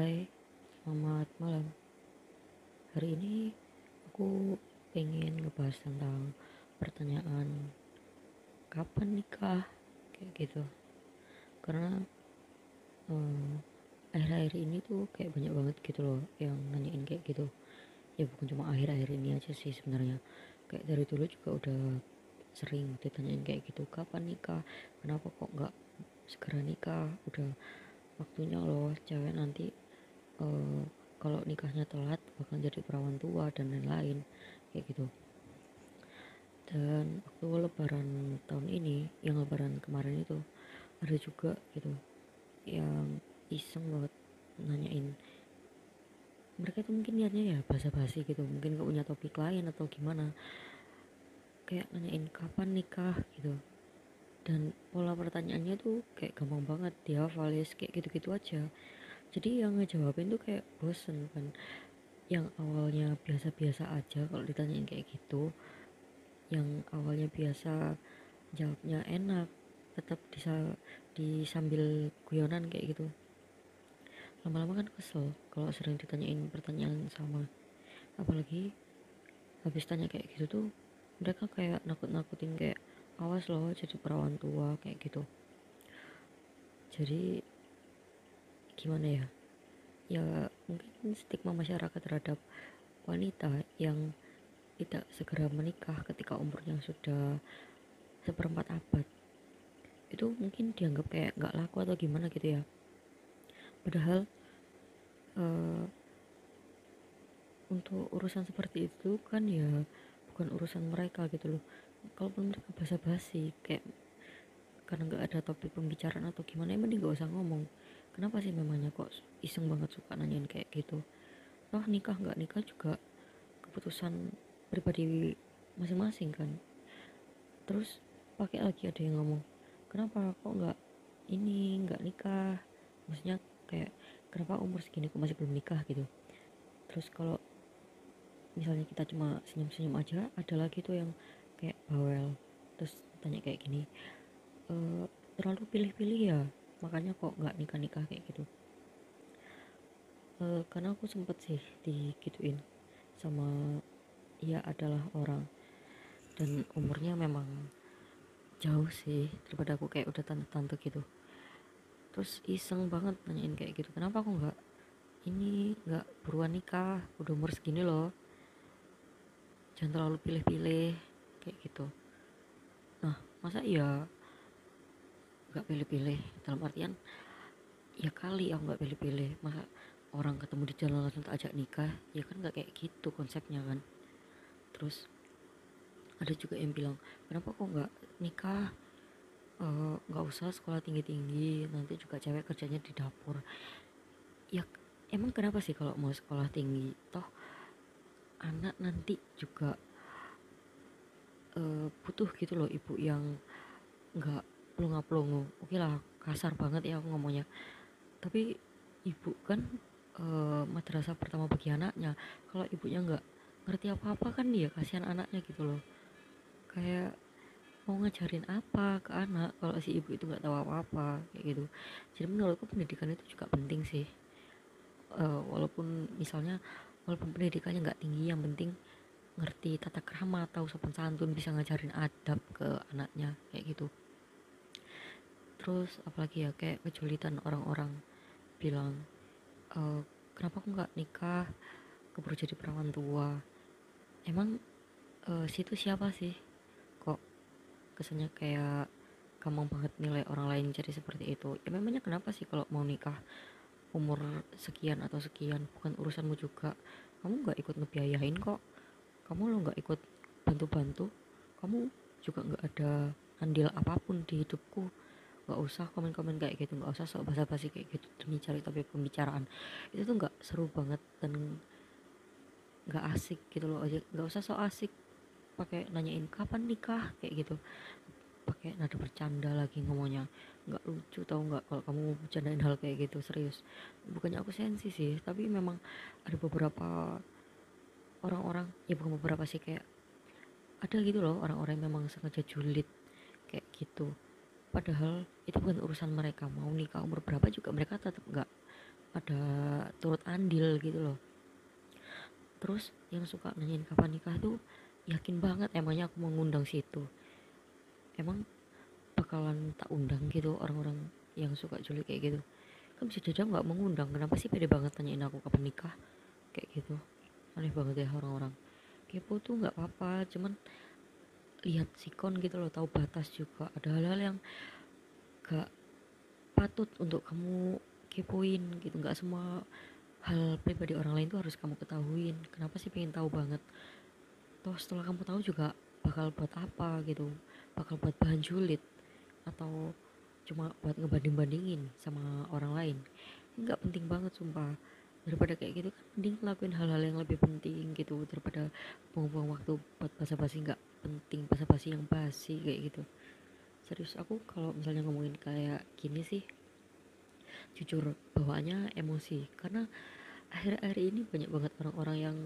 Hai, selamat malam. Hari ini aku pengen ngebahas tentang pertanyaan kapan nikah kayak gitu. Karena eh, akhir-akhir ini tuh kayak banyak banget gitu loh yang nanyain kayak gitu. Ya bukan cuma akhir-akhir ini aja sih sebenarnya. Kayak dari dulu juga udah sering ditanyain kayak gitu. Kapan nikah? Kenapa kok nggak segera nikah? Udah waktunya loh cewek nanti uh, kalau nikahnya telat bakal jadi perawan tua dan lain-lain kayak gitu. Dan waktu lebaran tahun ini yang lebaran kemarin itu ada juga gitu yang iseng banget nanyain mereka tuh mungkin niatnya ya basa-basi gitu mungkin gak punya topik lain atau gimana. Kayak nanyain kapan nikah? gitu. Dan pola pertanyaannya tuh kayak gampang banget dihafal kayak gitu-gitu aja jadi yang ngejawabin tuh kayak bosen kan. Yang awalnya biasa-biasa aja kalau ditanyain kayak gitu yang awalnya biasa jawabnya enak tetap di sambil guyonan kayak gitu. Lama-lama kan kesel kalau sering ditanyain pertanyaan sama. Apalagi habis tanya kayak gitu tuh mereka kayak nakut-nakutin kayak awas loh jadi perawan tua kayak gitu. Jadi gimana ya? Ya mungkin stigma masyarakat terhadap wanita yang tidak segera menikah ketika umurnya sudah seperempat abad. Itu mungkin dianggap kayak nggak laku atau gimana gitu ya. Padahal uh, untuk urusan seperti itu kan ya bukan urusan mereka gitu loh. Kalaupun mereka basa-basi kayak karena nggak ada topik pembicaraan atau gimana emang mending gak usah ngomong kenapa sih memangnya kok iseng banget suka nanyain kayak gitu? Toh nikah nggak nikah juga keputusan pribadi masing-masing kan. Terus pakai lagi ada yang ngomong kenapa kok nggak ini nggak nikah? Maksudnya kayak kenapa umur segini kok masih belum nikah? gitu. Terus kalau misalnya kita cuma senyum-senyum aja ada lagi tuh yang kayak bawel terus tanya kayak gini e, terlalu pilih-pilih ya makanya kok nggak nikah-nikah kayak gitu. E, karena aku sempet sih digituin sama ia adalah orang. Dan umurnya memang jauh sih daripada aku kayak udah tante-tante gitu. Terus iseng banget nanyain kayak gitu kenapa aku nggak ini nggak buruan nikah? Udah umur segini loh. Jangan terlalu pilih-pilih kayak gitu. Nah masa iya nggak pilih-pilih. Dalam artian ya kali aku nggak pilih-pilih. Masa orang ketemu di jalan langsung tak ajak nikah ya kan nggak kayak gitu konsepnya kan. Terus ada juga yang bilang kenapa kok nggak nikah? Eh, nggak uh, usah sekolah tinggi-tinggi nanti juga cewek kerjanya di dapur. Ya emang kenapa sih kalau mau sekolah tinggi? Toh anak nanti juga uh, butuh gitu loh ibu yang nggak pelongo-pelongo oke lah kasar banget ya aku ngomongnya. Tapi ibu kan uh, madrasah pertama bagi anaknya. Kalau ibunya nggak ngerti apa-apa kan dia kasihan anaknya gitu loh. Kayak mau ngajarin apa ke anak kalau si ibu itu nggak tahu apa-apa kayak gitu. Jadi menurutku pendidikan itu juga penting sih. Uh, walaupun misalnya walaupun pendidikannya nggak tinggi yang penting ngerti tata krama tahu sopan santun bisa ngajarin adab ke anaknya kayak gitu terus apalagi ya kayak kejulitan orang-orang bilang e, kenapa aku nggak nikah? Keburu jadi perawan tua. Emang e, situ siapa sih? Kok kesannya kayak gampang banget nilai orang lain jadi seperti itu? Ya memangnya kenapa sih kalau mau nikah umur sekian atau sekian? Bukan urusanmu juga. Kamu nggak ikut ngebiayain kok. Kamu lo nggak ikut bantu-bantu. Kamu juga nggak ada andil apa pun di hidupku nggak usah komen-komen kayak gitu nggak usah sok basa-basi kayak gitu demi cari topik pembicaraan. Itu tuh nggak seru banget dan nggak asik gitu loh. Aja nggak usah sok asik. Pakai nanyain kapan nikah? kayak gitu. Pakai nada bercanda lagi ngomongnya. Nggak lucu tau nggak kalau kamu bercandain hal kayak gitu serius. Bukannya aku sensi sih tapi memang ada beberapa orang-orang ya bukan beberapa sih kayak ada gitu loh orang-orang memang sengaja julid kayak gitu padahal itu bukan urusan mereka. Mau nikah umur berapa juga mereka tetap nggak ada turut andil gitu loh. Terus yang suka nanyain kapan nikah tuh yakin banget emangnya aku mau ngundang situ. Emang bakalan tak undang gitu orang-orang yang suka julid kayak gitu. Kan bisa jadi nggak mengundang kenapa sih pede banget tanyain aku kapan nikah? Kayak gitu. Aneh banget ya orang-orang. Kepo tuh nggak apa-apa. Cuman lihat sikon gitu loh tahu batas juga. Ada hal-hal yang gak patut untuk kamu kepoin gitu. Nggak semua hal pribadi orang lain tuh harus kamu ketahuin. Kenapa sih pengen tahu banget? Toh setelah kamu tahu juga bakal buat apa gitu. Bakal buat bahan julid atau cuma buat ngebanding-bandingin sama orang lain. Nggak penting banget sumpah. Daripada kayak gitu kan mending lakuin hal-hal yang lebih penting gitu. Daripada buang-buang waktu buat basa-basi nggak penting basa-basi yang basi kayak gitu. Serius aku kalau misalnya ngomongin kayak gini sih jujur bawaannya emosi. Karena akhir-akhir ini banyak banget orang-orang yang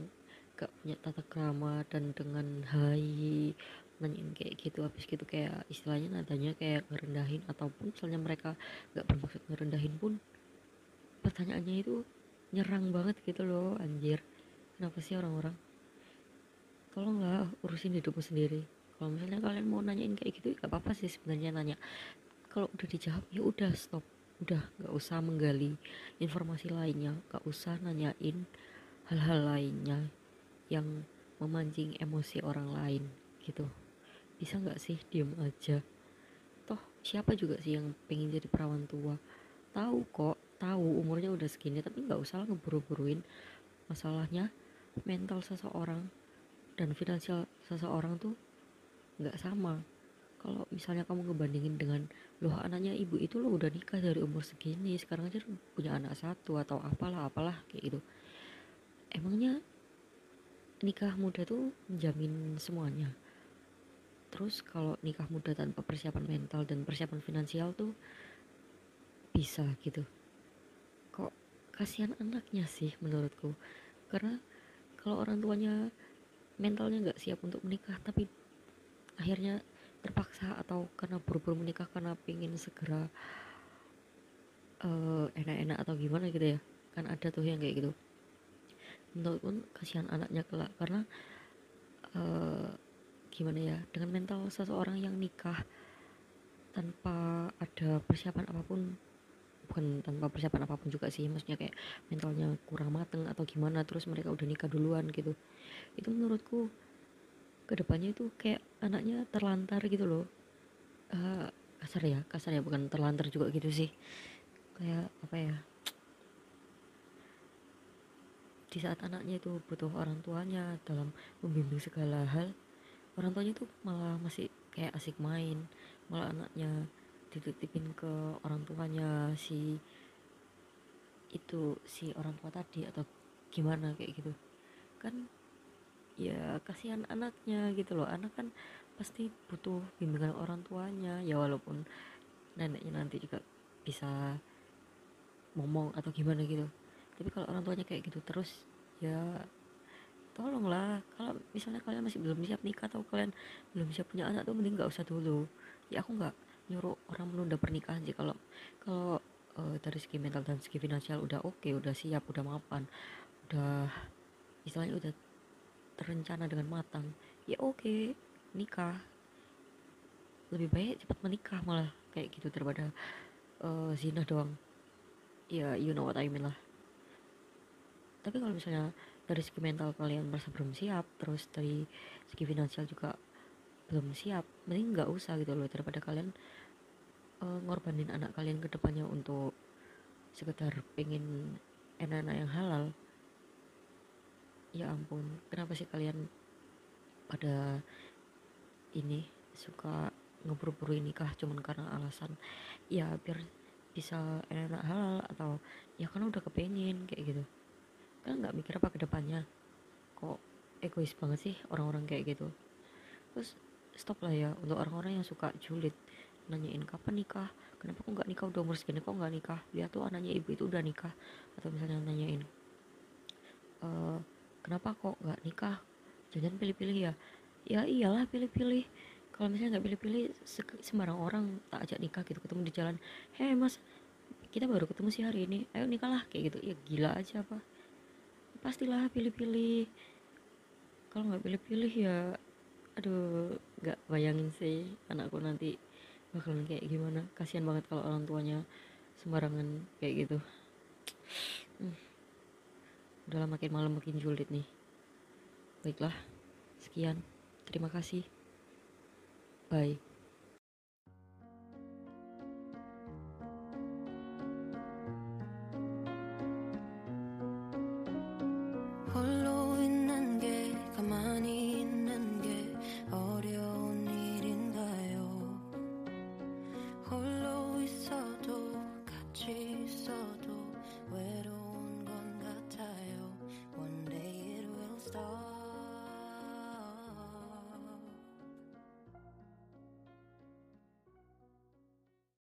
gak punya tata krama dan dengan hai nanyain kayak gitu habis gitu kayak istilahnya nadanya kayak ngerendahin ataupun misalnya mereka gak bermaksud ngerendahin pun pertanyaannya itu nyerang banget gitu loh anjir. Kenapa sih orang-orang tolonglah urusin hidupmu sendiri. Kalau misalnya kalian mau nanyain kayak gitu gak apa-apa sih sebenarnya nanya. Kalau udah dijawab ya udah stop. Udah gak usah menggali informasi lainnya. Gak usah nanyain hal-hal lainnya yang memancing emosi orang lain gitu. Bisa nggak sih diem aja? Toh siapa juga sih yang pengen jadi perawan tua? Tahu kok tahu umurnya udah segini tapi nggak usah ngeburu-buruin masalahnya mental seseorang dan finansial seseorang tuh nggak sama. Kalau misalnya kamu ngebandingin dengan loh anaknya ibu itu lo udah nikah dari umur segini sekarang aja punya anak satu atau apalah apalah kayak gitu. Emangnya nikah muda tuh menjamin semuanya? Terus kalau nikah muda tanpa persiapan mental dan persiapan finansial tuh bisa gitu. Kok kasihan anaknya sih menurutku. Karena kalau orang tuanya mentalnya nggak siap untuk menikah tapi akhirnya terpaksa atau karena buru-buru menikah karena pingin segera uh, enak-enak atau gimana gitu ya. Kan ada tuh yang kayak gitu. Menurut pun kasihan anaknya kelak karena uh, gimana ya dengan mental seseorang yang nikah tanpa ada persiapan apa pun bukan tanpa persiapan apa pun juga sih maksudnya kayak mentalnya kurang mateng atau gimana terus mereka udah nikah duluan gitu. Itu menurutku ke depannya itu kayak anaknya terlantar gitu loh. Uh, kasar ya kasar ya bukan terlantar juga gitu sih. Kayak apa ya? Di saat anaknya itu butuh orang tuanya dalam membimbing segala hal orang tuanya tuh malah masih kayak asik main malah anaknya dititipin ke orang tuanya si itu si orang tua tadi atau gimana kayak gitu. Kan ya kasihan anaknya gitu loh. Anak kan pasti butuh bimbingan orang tuanya. Ya walaupun neneknya nanti juga bisa ngomong atau gimana gitu. Tapi kalau orang tuanya kayak gitu terus ya tolonglah. Kalau misalnya kalian masih belum siap nikah atau kalian belum siap punya anak tuh mending nggak usah dulu. Ya aku nggak nyuruh orang menunda pernikahan sih. Kalau kalau uh, dari segi mental dan segi finansial udah oke okay, udah siap udah mapan udah istilahnya udah terencana dengan matang ya oke okay, nikah. Lebih baik cepat menikah malah kayak gitu daripada uh, zina doang. Ya you know what I mean lah. Tapi kalau misalnya dari segi mental kalian merasa belum siap terus dari segi finansial juga belum siap. Mending nggak usah gitu loh daripada kalian uh, ngorbanin anak kalian ke depannya untuk sekedar pengen enak-enak yang halal. Ya ampun kenapa sih kalian pada ini suka ngeburu-buru nikah cuman karena alasan ya biar bisa enak halal atau ya kan udah kepengen kayak gitu. Kan nggak mikir apa ke depannya kok egois banget sih orang-orang kayak gitu. Terus stop lah ya untuk orang-orang yang suka julid. Nanyain kapan nikah? Kenapa kok nggak nikah? Udah umur segini kok nggak nikah? Lihat tuh anaknya ibu itu udah nikah. Atau misalnya nanyain uh, kenapa kok nggak nikah? Jangan pilih-pilih ya. Ya iyalah pilih-pilih. Kalau misalnya nggak pilih-pilih sembarang orang tak ajak nikah gitu ketemu di jalan hei mas kita baru ketemu sih hari ini. Ayo nikah lah kayak gitu. Ya gila aja apa. Pastilah pilih-pilih. Kalau nggak pilih-pilih ya aduh nggak bayangin sih anakku nanti bakalan kayak gimana. Kasihan banget kalau orang tuanya sembarangan kayak gitu. Hmm. udah makin malam makin julid nih. Baiklah sekian. Terima kasih. Bye